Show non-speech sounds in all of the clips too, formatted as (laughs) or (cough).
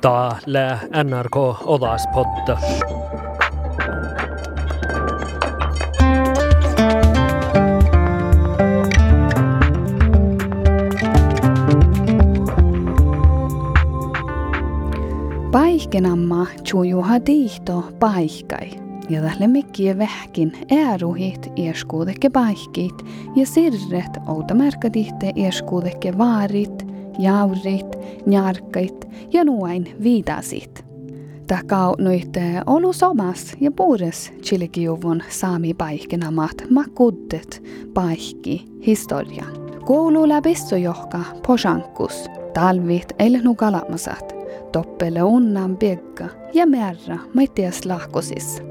Täällä NRK Odaspodda. Paihkenamma tjujuha tiihto paihkai. Ja tälle mikkiä vähkin ääruhit ieskuudekke paihkit ja sirret outamärkatihte ieskuudekke vaarit, jaurit, njarkkait ja nuain viitasit. Takau noit olu somas ja puures chilikijuvun saami paihkenamat makuddet paihki historia. Koulu läpissu johka posankus, talvit elnu kalamasat, toppele unnan piekka ja märra maittias lahkosis.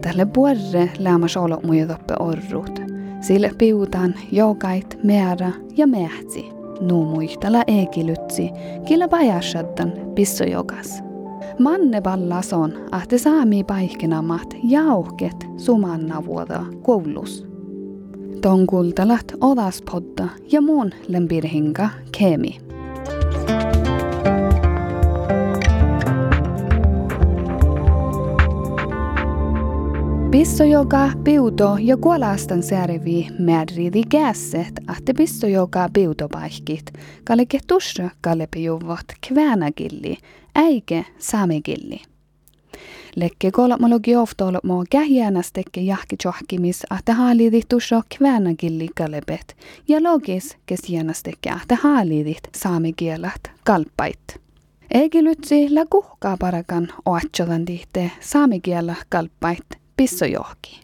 Tälle puerre lämmas olo muidoppe orrut. Sille piutan jokait määrä ja mähtsi. Nu muistella ekilytsi, killä pajassaddan pisso jokas. Manne pallas on, ahte saami paihkenamat jauhket sumanna vuoda koulus. Ton kultalat odaspodda ja muun lempirhinka kemi. Pissojoga piuto ja kuolastan särvi märridi kässet, ahte pissojoga piutopaihkit, kalle ketusra kalle pijuvot kväänakilli, äike saamekilli. Lekke kolmologi oftol mo kähjänästekke jahki johkimis ahte haalidit tusso kväänakilli kallepet ja logis kes jäänästekke ahte haalidit saamekielat kalppait. Eikilytsi la kuhkaa parakan oatsodan tihte saamikielä kalppait pissojohki.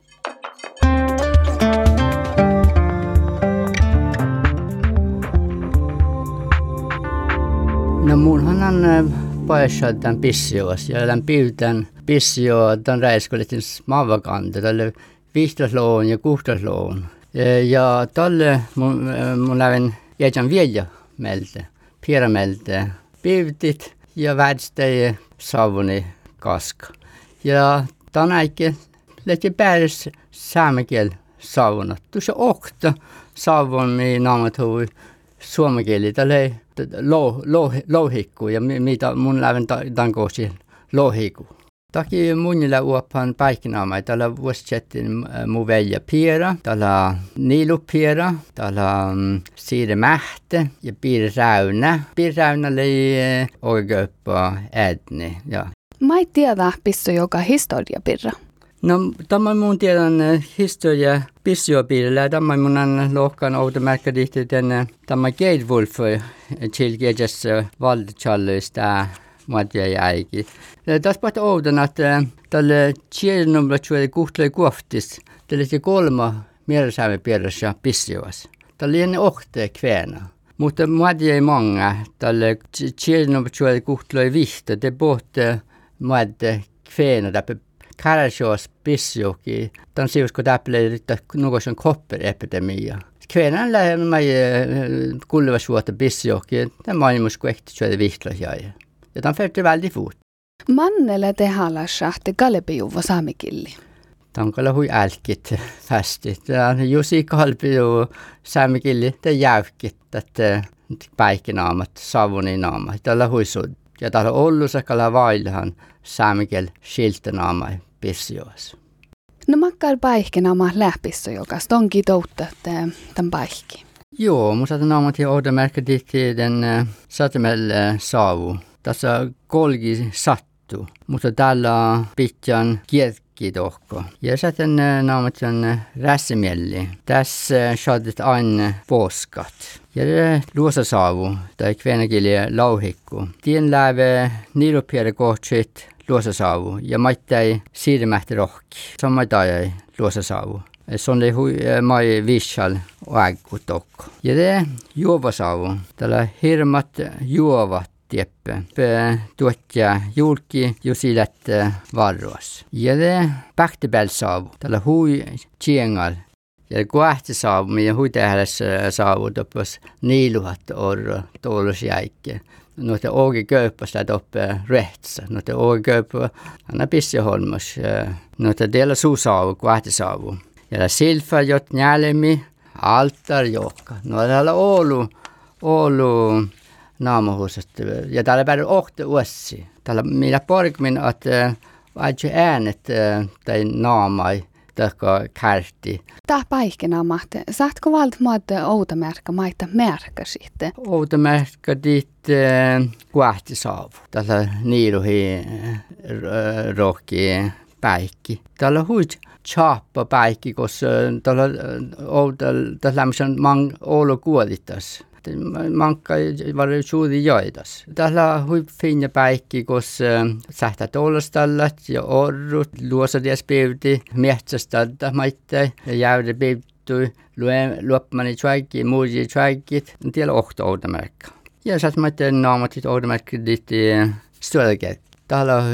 No munhan on tämän pissioas ja tämän piutän pissioa tämän räiskulitin maavakanta tälle vihtosloon ja kuhtosloon. Ja, ja tälle mun, mun lävin jätän vielä meiltä, piirameltä, piutit ja vädstäjä savuni kaska. Ja tänäkin lähti päädys saamekiel saavunut. Tuossa okta saavun mi naamat hui suomekieli tälle lo, lo, lohikku ja mitä mun läven tankosi lohikku. Taki munilla uopan paiknaama, tällä vuosittain mu velja piera, tällä niilu piera, tällä siire mähte ja piir räynä. Piir räynä oli oikeuppa ädni. Ja. Mä ei tiedä, pisso joka historia pirra. No, tämä mun tiedän historia pissiopiirillä. Tämä mun on lohkan outomärkkädihti tänne tämä Geidwolf tilkedes valdchalluista muotia jäikin. Tässä pohti oudon, että tälle tiedonomra tjuoli kuhtui kuoftis, tälle kolma mielesäämme piirrässä pissioas. Tälle ei ohte kväänä. Mutta muotia ei monga, tälle tiedonomra tjuoli kuhtui vihta, te pohti muotia kväänä, Karasjos biskjoki, de siuskod äppelöitä nukosen kopperepidemia. Kvenen lähemmä kulvas vuotta biskjoki, ja maailmus kun ehti syödä vihtlasiaja. Ja tämän färti väldi fuut. Mannele tehalla shahti kalpijuva saamikilli. Tankalla hui älkit fästit. Jusi kalpijuva saamikilli, te jäykit, että eh, päikkinaamat, savuninaamat, tällä huisud. Ja täällä Oulussa kalla vailhan saamikiel siltanaamai. Pissioas. No makkar paihkenama lähpisso, joka onkin toutta tämän paihki. Joo, saatan naamat ja oudomärkä tihti den satamel saavu. Tässä kolgi sattu, mutta tällä pitkän kietki tohko. Ja sitten naamat on rässimielli. Tässä saadit aina poskat. Ja luosa saavu, tai kvenakilja lauhikku. Tien läve niilupiere kohtsit luosasaavu ja maittai siirmähti rohki. Sama tai luosasaavu. Se on hui mai vishal äggu tokko. Ja det juovasaavu. Tällä hirmat juovat tieppe. Pe tuotja julki jusilet varros. Ja det pähtebälsaavu. Tällä hui tjengal ja kohti saavu, ja huitehdessä saavu toppas niiluhat orro tuolos jäikke noita åge köpasta uppe rätsa. Noita åge köpä, anna pissioholmas. Noita dela suusaavu, kvahtisaavu. Ja silfa jot njälemi, altar jokka. No täällä Oulu, Oulu naamahuusesta. Ja täällä päädy ohte uossi. Täällä minä porkmin, että aitse äänet tai naamai taka kärti. Tää paikkenaamat. Saatko valtmaat outamärkä maita märkä sitten? Outamärkä dit kuahti saavu. Tällä niiluhi rohki päikki. Täällä huit chappa päikki, koska täällä outal tällä mang olo kuolitas mankka var suuri joitas. Tällä hui finja päikki, koska sähtä tollastallat ja orrut, luosadias pivti, metsästältä maittai ja jäyde pivtui, luoppmani träikki, muuji träikkit, tiellä ohto oudamerkka. Ja sä maittain naamatit oudamerkki ditti stölket. Täällä on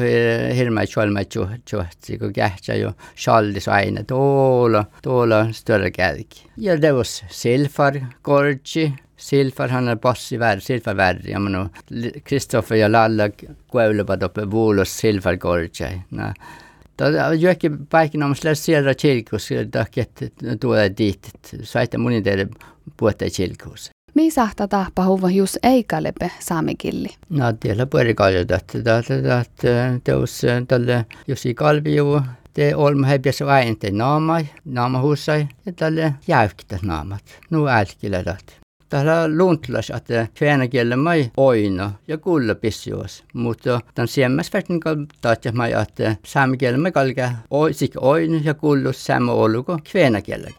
hirveä cholma juhtsi, kun kähtsä jo shallis aina tuolla, tuolla större kälki. Ja det silfar, kortsi, Silfar, hän on passi väärä, silfar väärä. Ja minun Kristoffer ja Lalla kuulevat oppe vuulos silfar korjaa. No. Tämä on jokin paikka, on siellä siellä kirkossa, että tulee dit. Saita munin teille puhutaan kirkossa. Missä tätä pahuva jos ei kalepe saamikilli? No tiellä puoli kaljoita, että teos tälle, jos ei kalvi juu, te olemme heipiässä aina naamai, naamahusai ja tälle jäykkiä naamat. Nu älkilä tätä. Täällä luntlas, että kvenäkielellä mai oina ja kulla pissios, mutta tämän siemmäs vertin kaltaatja mai, että saamikielellä mai kalke oisik oina ja kullus sama oluko kvenäkielellä.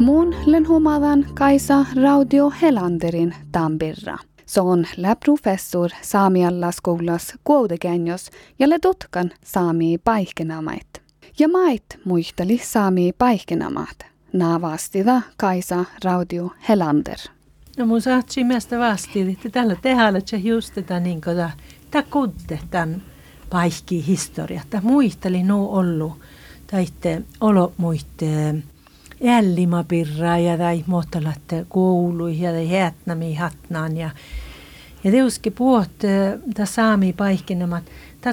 Mun lenhumadan Kaisa Raudio Helanderin Tampirra. Se on professor Saamialla skolas kuodekenjos ja le tutkan saami paikkenamait. Ja mait muisteli saami paikkenamaat. Naavastida Kaisa Raudio Helander. No mun saatsi meistä vasti, että tällä tehdään, että just tätä niin kuin tämä kudde tämän paikki historia. Tämä muisteli nuo ollut, tai olo muiste ällimapirraa ja tai muottalatte koului ja tai hätnämi hatnaan ja ja teuski puhut ta saami paikkinemat,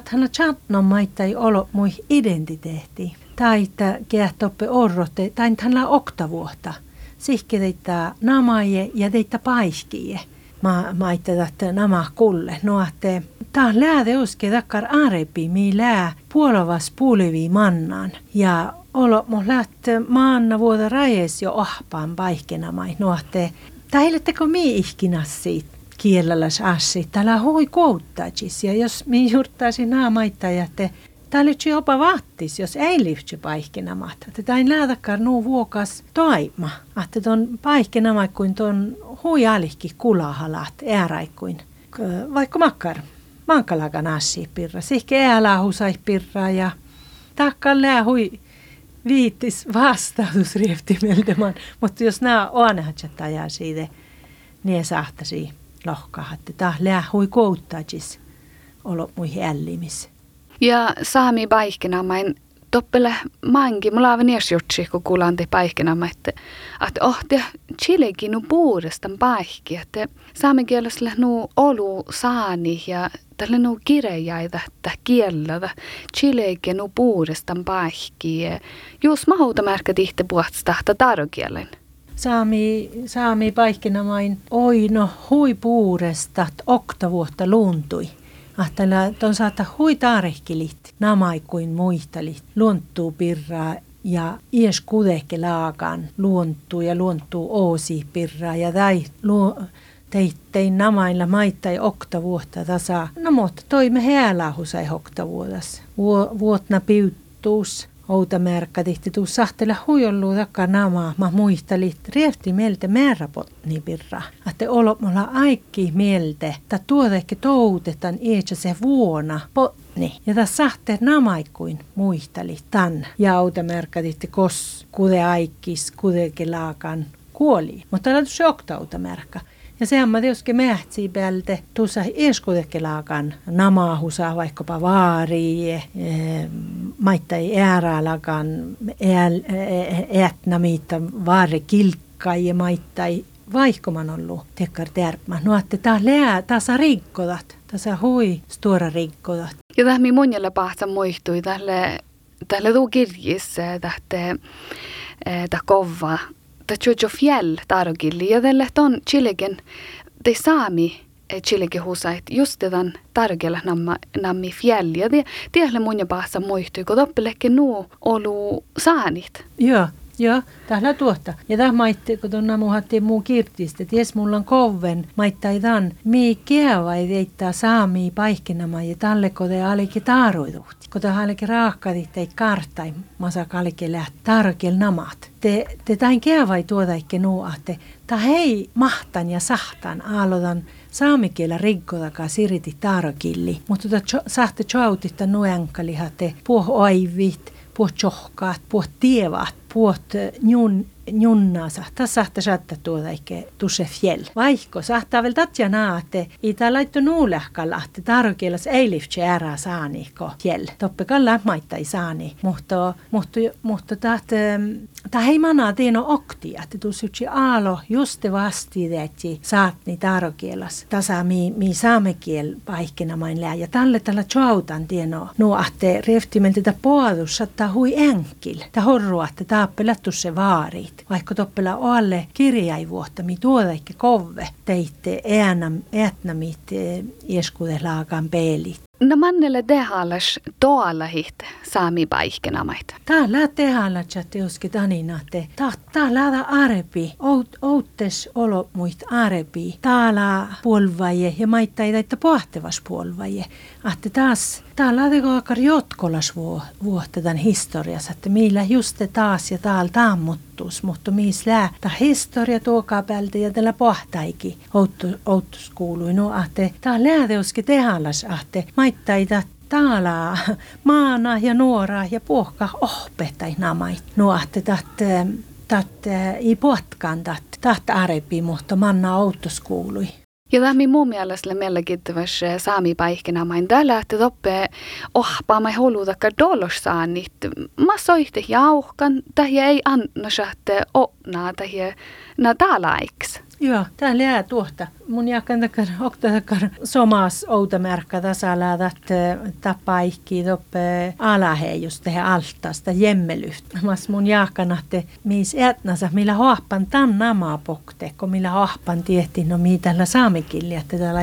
hän chatnon maittai olo mui identiteetti. Tai että kehtoppe orrotte, tai hän oktavuotta. Sihke teitä namaje ja teitä paiskije. Ma maitte että nama kulle. No että tää lääde uske takkar arepi, mi lää puolovas puulevi mannan. Ja olo mo lähtee maanna vuoda rajes jo ahpaan paikkenamai. No että Täiletteko mi ihkinas siitä? kielelläs assi. Täällä hui kouttajis ja jos mi juurtaisi naamaita ja te Täällä jopa vattis, jos ei lihtsy paikkinamaat. Että tämä läätäkään nuu vuokas toima. Että ton paikkinama kuin ton huijalihki kulahalat ääraikkuin. Vaikka makkar, mankalakan assi pirra. Sihke äälähusai pirra ja takkaan lää hui viittis vastautus rieftimeltämään. Mutta jos nämä on ajaa siitä, niin sahtasi lohkahatte. Tah lää hui kouttajis olo muihin ällimis. Ja saami paikkinamain toppele mangi, mulla on edes jutsi, kun kuulan te paikkinama, että, että oh, te chilekin puudestaan paikki, että saamenkielisellä nu olu saani ja tällä nu kirjaita, että kielellä, chilekin nu puudestaan paikki. Jos mahuta märkä tihte puhuta tarkielen saami, saami paikkinamain oino huipuuresta oktavuotta luuntui. Ahtella ton saata hui taarehkilit, namai kuin muistalit, luontuu pirraa ja ies kudehke laakan luontuu ja luontuu oosi pirraa ja tai luo, teittein namailla maittai oktavuotta tasa. No mutta toimme heälahusai oktavuotas. Vuotna piuttuus outa märkä tihti tuu sahtele huijollu takka namaa, ma muistelit riefti mieltä määräpotni. Että olo mulla aikki mieltä, että tuotekki toutetan ietsä se vuona potni. Ja tässä sahte namaikuin muistelit tan. Ja outa märkä tihti kos, kude aikkis, kudekin laakan kuoli. Mutta tällä se oktauta märkä. Ja sehän mä tietysti mähtsi päältä tuossa eskutekelaakan namahusa vaikkapa vaari, e, maittai ääräalakan ätnamiitta vaari kilkka ja maittai vaihkoman ollut tekkar tärpmä. No että tää lää, tää rikkodat, tää hui stora rikkodat. Ja tähän monella pahta muistui tälle, tälle tuu kirjissä, tähte ta kova ta jojo fjäll targilli ja tälle ton chilegen te saami chilege husait just tämän targella namma nammi fjäll ja te tielle mun ja päässä muistui kun toppeleke nuo olu saanit. Joo. Joo, tällä tuotta. Ja tämä maitte, kun tuonna muhatti muu kirtistä, ties mulla on koven, maittai tämän, mi keava ei deittää saami paikkinama ja tälle kun te alikin taaruiduhti. Kun te alikin raakkadit teit kartai, masa alikin läht tarkel namat. Te, te tain keava ei tuoda ikke nuuahte. Ta hei mahtan ja sahtan aloitan saamikielä rikkotakaan siriti taarokilli. Mutta tuota sahte chautit nuenkalihatte puh puh tjohkaat, puh tievat, puh njun junna sahta sahta satta tuoda ikke tusse fjell. Vaikko sahtaa vel tatja naate, itä laitto nuulehkalla, että tarkielas ei liftse ära saani ko fjell. Toppekalla maittai saani, mutta, mutta, mutta taht, ta hei mana teeno okti, että tussutsi aalo juste vasti että saat ni tarkielas. Tasa mi, mi saamekiel paikkina main lää. Ja tälle tällä chautan tieno nuahte reftimeltä puolus, saattaa hui enkil. Ta horrua, että taappelattu se vaarit vaikka toppela alle kirjaivuotta, mi tuodaikki kove teitte äänam, äänamit ieskudelaakan peelit. No mannelle dehalas toalahit saami paikkenamait. Täällä tehalla chatte uski taninate. Täällä da arepi. Out, outtes olo muist arepi. Täällä puolvaje ja maittai että pohtevas puolvaje. Ahte taas täällä teko akar jotkolas tämän historiassa, että millä just taas ja täällä tammuttus, mutta missä lää. Tämä historia tuokaa päältä ja tällä pohtaiki. Outtus kuului. No ahte, täällä läädeuski tehallas ahte. Maittaita taalaa maana ja nuoraa ja puhka ohpetai namait. Nuahte tat, tat i potkan tat, arepi, mutta manna outos kuului. Ja tämä mun mielestä mielenkiintois saami paikina main täällä, että toppe ohpaa mai holutakka dolos saanit. Mä soitte jauhkan, tähän ei anna sahte onnaa tähän na taalaiks. Joo, tää lää tuohta. Mun jakan takar, okta takar somas outamärkka tasalla, että tapaikki toppe alahe just tehdä altasta jemmelyht. Mas mun jakan, että mis etnasa, millä hoappan tan namaa pokte, kun millä hoappan tietti, no mi tällä saamikilli, että täällä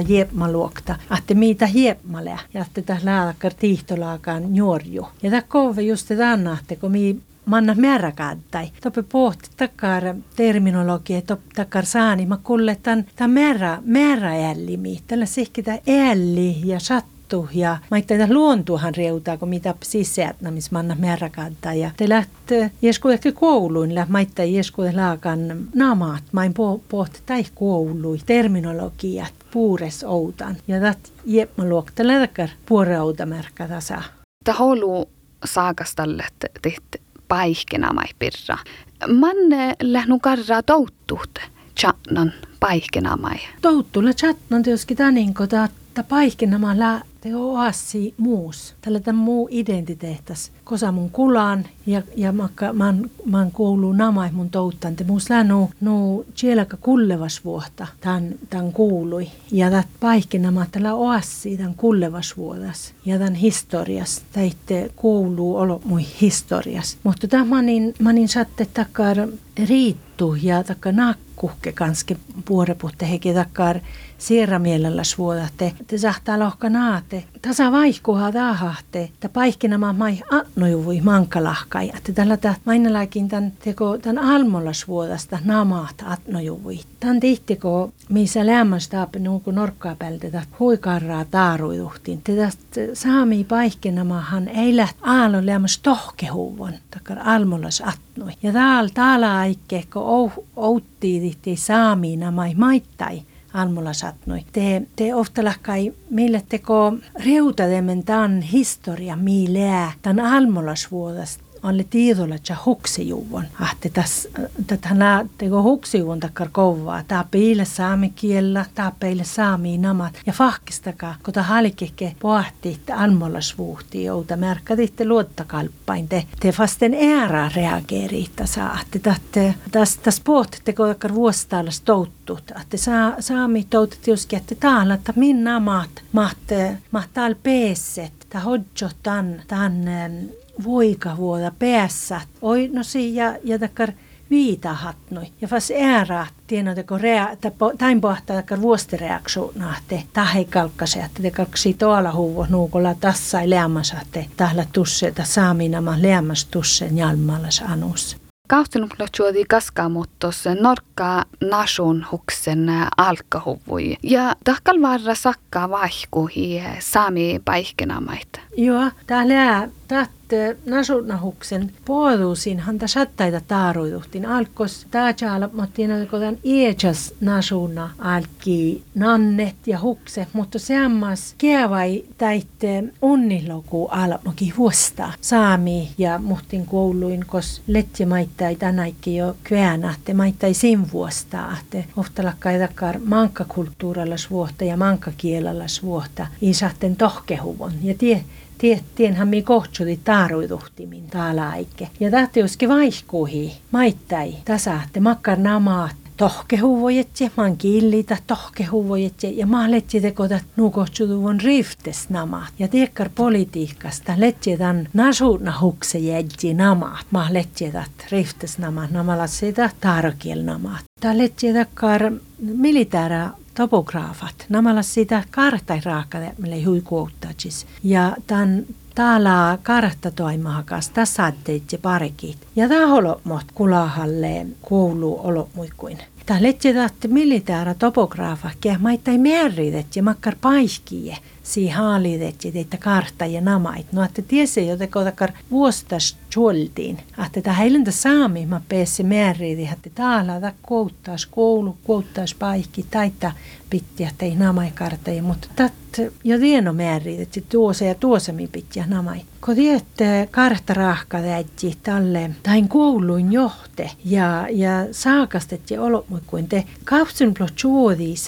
luokta, että mitä hiepmalea, ja että täällä lääkar tiihtolaakaan juorju. Ja tää kove just tänä, että kun mi manna määräkääntää. Toppe pohti takar terminologia, top takar saani, mä kuulen tämän, tämän määrä, määräällimi, tällä sihkitä älli ja sattu ja mä itse luontuhan reutaa, kun mitä sisään, missä manna määräkääntää. Ja te lähtee jesku ehkä kouluun, lä mä itse jesku laakan namaat, mä pohti tai koului, terminologiat, puures outan. Ja tät jepma luokta lätäkär puore outa märkä tasa. Tämä holu saakastalle tehty paihkenamai pirra. Manne lähnu karra touttuht, tjatnan paihkenamai. Touttule tjatnan tioski täninko taat että paihkenama te oassi muus. Tällä muu identiteettas. Kosa mun kulaan ja, ja makka, man, man kuuluu namai mun touttan. Te muus länu nu sielläkä kullevas vuotta tämän, tämän kuului. Ja tät paikkinama tällä oassi tämän kullevas vuodas. Ja tämän historias. Täitte kuuluu olo mui historias. Mutta tämä manin, manin satte takar riittu ja takka nakkuhke kanske puoreputte heki takar sierramielellä suodatte. Te sahtaa lohka naate. Tasa vaihkuha tahahte. Ta paikkinama mai annojuvui mankalahkai. Että tällä tä mainalakin tän teko tän almolla suodasta namaat atnojuvui. Tän tihtiko missä lämmästä nuuku norkkaa pältetä huikarraa taaruiduhtiin. Te tästä saami paikkinamahan ei läht aallon lämmäs tohkehuvon. Takar almollas atnoi. Ja täällä täällä aikke, outtii saami namai maittai almulla satnoi. Te, te oftalahkai mille teko reutademen tämän historia miilää tämän alle tiedolla että huksijuuvon. Ahte tässä tätä teko huksijuuvon takkar kovaa. Tää peille saami kiellä, tää peille saami namat. Ja fahkistaka, kun tämä halikekke pohti, että almollas vuhti, jouta märkätitte luottakalppain. Te, te fasten ära reageeritta saatte. Tässä täs pohtitte, kun takkar vuositaalas touttut. Että saa, saami toutet joskin, että täällä, että minna maat, maat, maat täällä peesset. Tämä hodjo tämän, tämän voika vuoda päässä. Oi, no si ja, takkar viitahatnoi. Ja fas ära tiedoteko rea, tain pohtaa takkar vuostireaksuunahte tahe kalkkase, että te kaksi tuolla huuvo nuukolla tassa ei leammasahte tahla tusse, ta saaminama leammas tussen jalmallas anus. Kahtselumplotsuodi kaskaamuttos norkka nasun huksen alkahuvui ja tahkal varra sakka vaihkuhi saami paikkenamaita. Joo, täällä Tätte nasunahuksen puoluusin häntä sattaita taaruiduhtin alkos täällä mottiin kodan iechas nasuna alki nannet ja hukse, mutta seammas kievai täitte onniloku almoki huosta. Saami ja muhtin kouluin, kos letje maittai tänäikki jo kväänahte maittai sin vuosta, ahte oftalakkai takar mankkakulttuuralla vuotta ja mankkakielellä vuotta, isahten tohkehuvon. Ja tie Tiettienhän mi kohtsuli taaruiduhtimin taalaike. Ja tahti uski vaihkuhi, maittai, tasaatte makkar namaat, tohkehuvojetsi, man kiillitä tohkehuvojetsi ja maa letsi tekoda nuukohtsutuvun riftes namaat. Ja tiekkar politiikasta letjetan nasuuna hukse jädji namaat. Maa letjetat riftes namaat, namalla sitä taarokiel namaat. Tää letjetakar militäära topograafat. Nämä sitä kartai raakade, mille hui kuottachis. Ja tämän täällä kartta toimahakas, tässä saatteitse parekit. Ja tämä holomot kulahalle koulu Tämä letsitahti militäära topograafa, ja maittai määritet ja makkar paihkie si haalidet ja teitä kartta ja namait. No, että tiesi, joten kotakar vuostas tjoltiin. Että tämä heiläntä saami, mä pääsi määriin, että täällä tämä kouttas koulu, kouttas paikki, taita pittiä tei namai kartta. Mutta tät jo tieno määriin, että tuossa ja tuossa mi pittiä namai. Kun tiedätte kartta rahka täytti tälle, tain kouluin johte ja, ja saakastet ja olot kuin te. Kautsun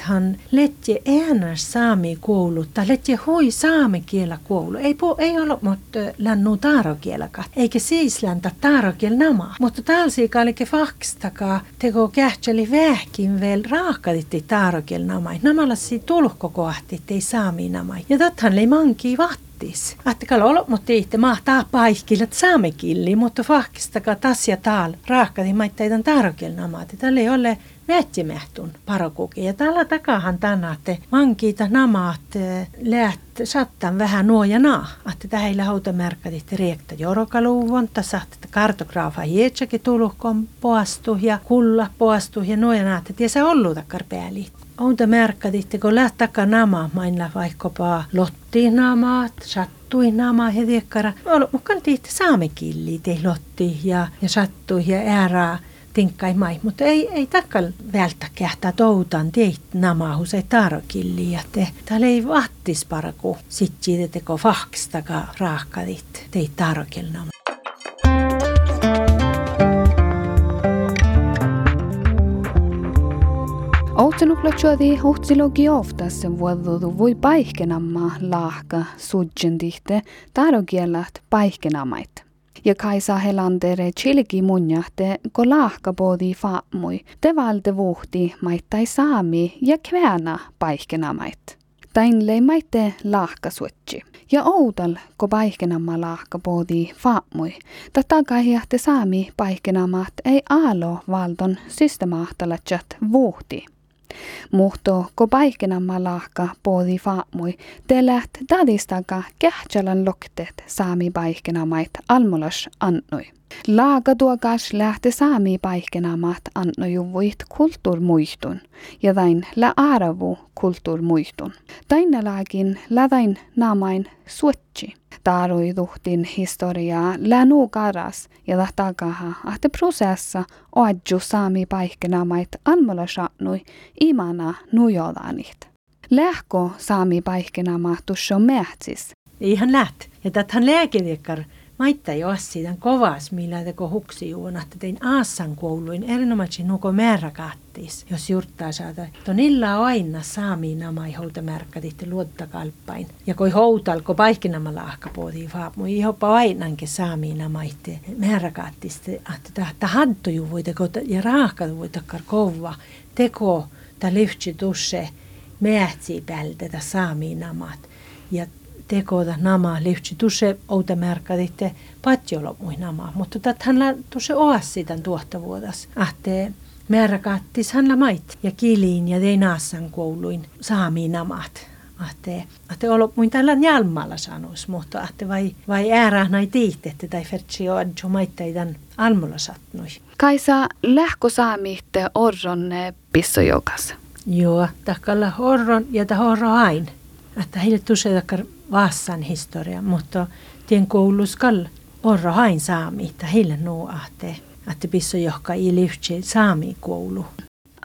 hän letje äänäs saami koulu, tai letje hui saame kielä koulu. Ei, po, ei ole mutta lännu taarokielakaan, eikä siis läntä taarokiel nama. Mutta talsiika oli fakstaka teko kähtseli vähkin vielä raakaditti taarokiel nama. Namalla si tulkko kohti, ei saami nama. Ja tathan lei manki vahti vattis. Attikalla olo, mutta itse mahtaa paikkilat saamekilli, mutta fakistaka tas ja taal raakati maittaitan tarkel namaati. Tällä ei ole vätsimähtun parakuki. Ja tällä takahan tänä, että mankiita namaat eh, läht sattan vähän nuo ja naa. Että tähän hautamerkkatit riekta jorokaluuvon, tässä kartograafa hietsäkin tulukon poastu ja kulla poastu ja nuo ja naa. Että se ollut takkar pääli. Onta märkaditte, kun lähtäkö nama, mainla vaikkapa lotti namaat, sattui nama ja tiekkara. Mukaan tiitte saamekilli, te lotti ja, ja sattui ja äärää tinkkai mai, mutta ei, ei takkal välttä kähtää toutan teit nama husei tarokilli ja te täällä ei vattis paraku sit siitä teko fahkstaka raakadit teit tarokil nama. Outsenuplatsuadi ohtsiloggi oftas vuodudu voi paihkenamma laahka sudjendihte tarokielat paihkenamait. Ja Kaisa Helandere chilgi munjahte ko laahka boodi faamui, te valde vuhti maittai saami ja kväänä paihkenamait. Tain leimaitte laahka suotsi. Ja outal, ko paihkenamma laahka boodi faamui, tätä kaihjahte saami paihkenamat ei aalo valton systemaahtalatsat vuhti. Muhto ko paikenamma lahka poodi faamui, te läht dadistaka kähtsälan loktet saami paikenamait almolas annoi. Laaga tuokas lähte saami paikkenamat annojuvuit kulttuurmuistun ja vain la aravu kulttuurmuistun. Taina laakin läväin naamain suotsi. Taaruiduhtin historiaa länu karas ja tahtakaha, ahte prosessa oadju saami paikkenamait anmola saanui imana nujodanit. Lähko saami paikkenamat tuossa mähtsis. Ihan läht. Ja täthän Maitta jo asian kovas, millä teko huksi että tein Aassan kouluin erinomaisesti nuko määrä kattis, jos jurttaa saada. Tonilla aina saami namai holta märkätitte luottakalppain. Ja koi houtal, ko paikkinama lahka pooti vaap, mui ihopa ainanke saami namaitte määrä kattiste, että tahta hadto ju voi teko, ja raahka voi takkar kova, teko, ta lyhtsi tusse, mähtsi päältä saami namat. Ja tekoda nama tuossa outa märkäditte patjolo mui nama, mutta tähän tuossa oas tämän tuottavuodas. Ahte märkättis hän mait ja kiliin ja tein naassan kouluin saamiin namat ahte, ahte olo muin tällä njalmalla sanois, mutta ahte vai, vai äärä näin tiihtette tai fertsi on jo maittaidan almulla satnui. Kaisa lähko saamitte orron pissojokas? Joo, takalla horron ja ta horro ain. Että heille tusse takkar vaassan historia, mutta tien kouluskall orro hain saami, että heille nuu ahte, että pissojohka i lyhtsi saami koulu.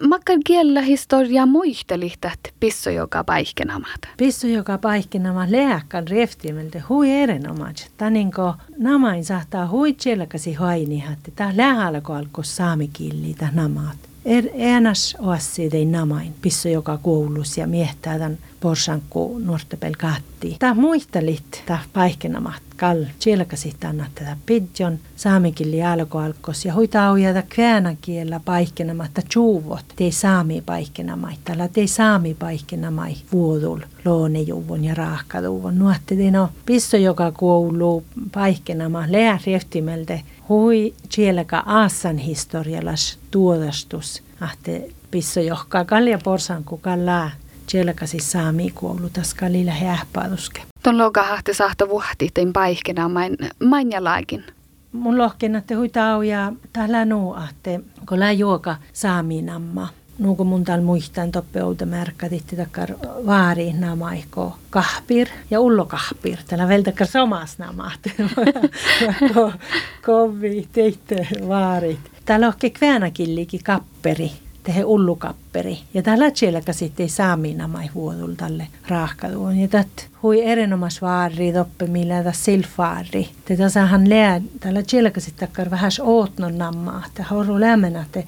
Makkar kiellä historia muistelihtat pisso joka paikkenamat. Pisso joka paikkenamat lääkkan reftimeltä hui erinomaisesti. Taninko namain saattaa hui tjelkasi haini, että tämä lähellä alkoi saamikilli tämä namat. Er, äänas oassi tein namain, pisso joka koulus ja miehtää tämän porsanku nuortepel kahti. Tämä muistelit, tämä paikkenamat kall, tjelkasi tänne tätä pidjon, saamikilli alkoalkos ja huitaa ujata kväänäkielä paikkenamatta tjuuvot, tei saami paikkenamai, tällä tei saami paikkenamai vuodul, loonejuvun ja raahkaduvun. Nuotti no pisso joka kuuluu paikkenama läärieftimeltä hui tjelka aasan historialas tuodastus, ahte pisso johkaa kalja porsan kukalla tjelkasi saami kuulutas kalilla hähpaaduske. Ton loga hahti sahto vuhti tein paikena main, main ja laikin. Mun lohken, että hui tau ja täällä nuu, että kun lää juoka saami namma. Nuuko mun täällä muistan toppe outa märkkä titti takkar vaari namaiko kahpir ja ullo kahpir. Täällä vielä takkar somas namat. (laughs) Kovi teitte vaarit. Täällä on kväänäkillikin kapperi tehe ullukapperi. Ja tällä siellä sitten saamina mai huodul tälle raahkaduun. Ja tät hui erinomas vaari toppe millä tätä silfaari. Te tasahan lää, tällä siellä sitten takkar vähän ootnon nammaa. Te horu lämmenä, te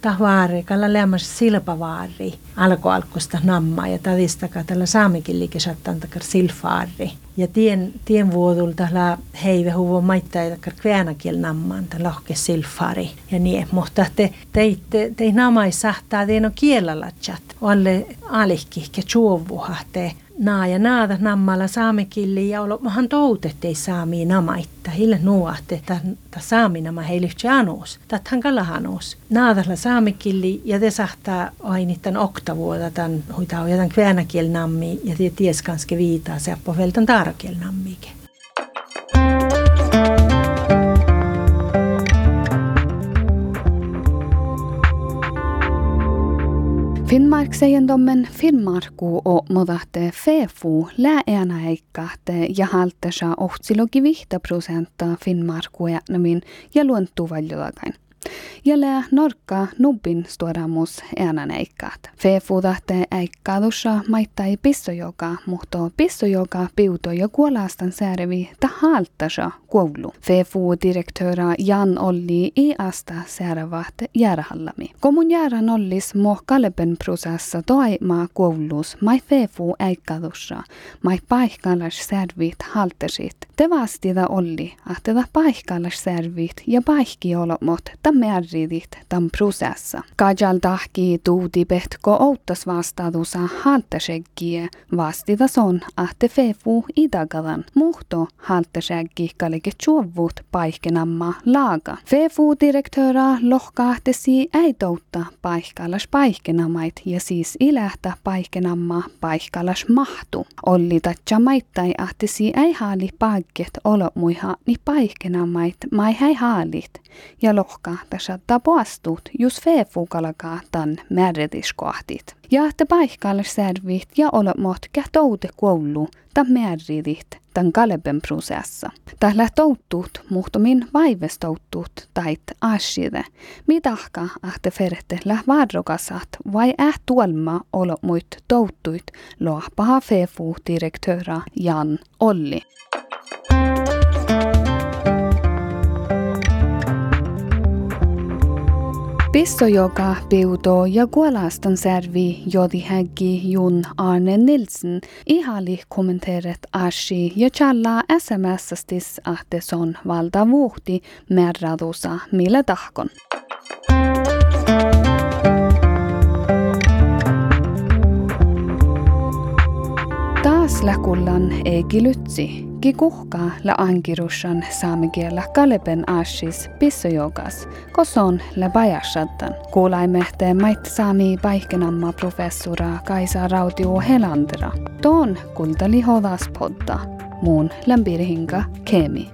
ta vaari, kalla lämmäs silpavaari. Alko alkosta nammaa ja tadistaka tällä saamikin liikesattan takkar silfaari. Ja tien, tien vuodul tällä heive huvo maittaa takkar kväänäkiel nammaan, tällä lohke silfaari ja niin. Mutta te, te, te, te namai sahtaa, te no kielalatsat. Alle alihki, ke te naa ja naada nammalla saamekilli ja olo mahan toutettei saami namaitta. Hille että ta saami nama heille anuus. Tathan kalahanuus. Naadalla saamekilli ja te sahtaa ainittan oktavuota tämän huitau ja tämän kväänäkiel nammi ja te ties kanske viitaa se appo veltan taarakiel nammike. Finnmarkseiendommen Finnmarku o modahte fefu lääänä eikkahte ja haltesa ohtsilogi vihta prosenta Finnmarku ja luontuu valjolagain. Jälle norkka nubbin stuodamus äänäneikkaat. Feefudahte äikkaadussa maittai pissojoka, mutta pissojoka piuto ja kuolastan säärevi ta haltasa koulu. Feefu direktöra Jan Olli i asta säärevat järhallami. Komun järän ollis mo kaleben prosessa toima koulus mai feefu äikkaadussa, mai paikkallas särvit haltasit. Te vastida olli, että paikkallas särvit ja paikki olomot ta märridit tam prosessa. Kajal tahki tuudi pehtko outtas vastaadusa haltaseggie vastida son ahte fefu idagadan. Muhto haltaseggi kalike tjuvut paikkenamma laaga. Fefu direktöra lohkahtesi äitoutta paikkalas paikkenamait ja siis ilähtä paikkenamma paikkalas mahtu. Olli tatja maittai ahtesi ei haali paikket olo muiha ni paikkenamait mai häi haalit ja lohkahtas saattaa poastut, jos feefukalakaa tan määrätiskohtit. Ja että paikalle särvit ja olemot kähtoude koulu ta määridit tan kaleben prosessa. Tällä touttuut muhtomin vaivestouttuut tait aside. Mitahka ahte fertellä varrokasat vai äh tuolma muit touttuit loahpaha feefu direktöra Jan Olli. Pisto joka piuto ja kuolastan servi jodi häggi Jun Arne Nilsen ihali kommenterat ashi ja challa sms-stis ahte son valda vuhti merradusa mille tahkon. Läkullan Eegi Lytsi, ki kuhkaa la ankirushan saamikielä kalepen ashis pissojogas, koson le bajashattan. Kuulaimehteen mait saami paikkenamma professora Kaisa Rautiu Helandra. Tuon kultali podda, muun lämpirihinka kemi.